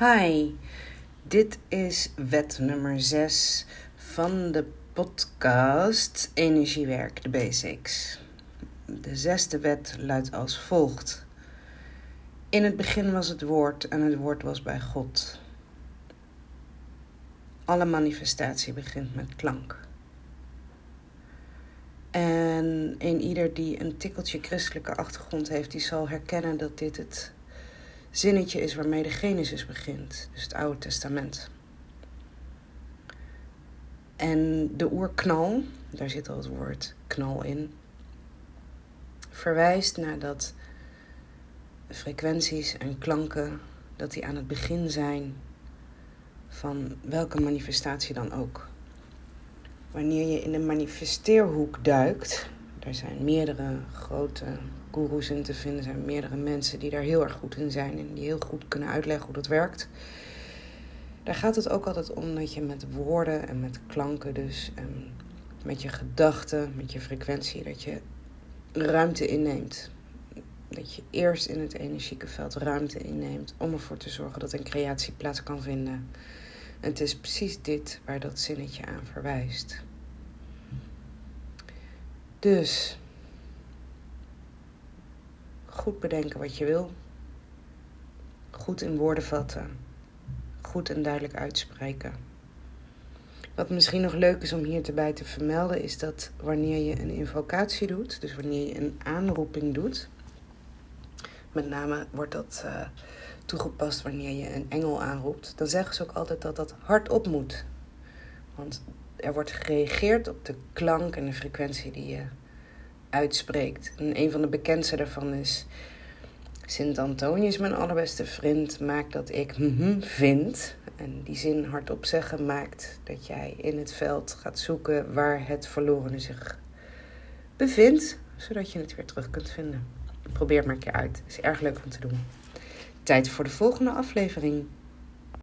Hi, dit is wet nummer 6 van de podcast Energiewerk, de Basics. De zesde wet luidt als volgt. In het begin was het woord en het woord was bij God. Alle manifestatie begint met klank. En een ieder die een tikkeltje christelijke achtergrond heeft, die zal herkennen dat dit het zinnetje is waarmee de Genesis begint, dus het Oude Testament. En de oerknal, daar zit al het woord knal in, verwijst naar dat frequenties en klanken, dat die aan het begin zijn van welke manifestatie dan ook. Wanneer je in de manifesteerhoek duikt, er zijn meerdere grote gurus in te vinden. Zijn meerdere mensen die daar heel erg goed in zijn en die heel goed kunnen uitleggen hoe dat werkt. Daar gaat het ook altijd om dat je met woorden en met klanken, dus en ehm, met je gedachten, met je frequentie, dat je ruimte inneemt. Dat je eerst in het energieke veld ruimte inneemt om ervoor te zorgen dat een creatie plaats kan vinden. En het is precies dit waar dat zinnetje aan verwijst. Dus goed bedenken wat je wil, goed in woorden vatten, goed en duidelijk uitspreken. Wat misschien nog leuk is om hier erbij te vermelden, is dat wanneer je een invocatie doet, dus wanneer je een aanroeping doet, met name wordt dat uh, toegepast wanneer je een engel aanroept, dan zeggen ze ook altijd dat dat hardop moet. Want er wordt gereageerd op de klank en de frequentie die je uitspreekt. En een van de bekendste daarvan is... Sint Antonius, mijn allerbeste vriend, maakt dat ik vind. En die zin hardop zeggen maakt dat jij in het veld gaat zoeken waar het verlorene zich bevindt, zodat je het weer terug kunt vinden. Probeer het maar een keer uit. Is erg leuk om te doen. Tijd voor de volgende aflevering.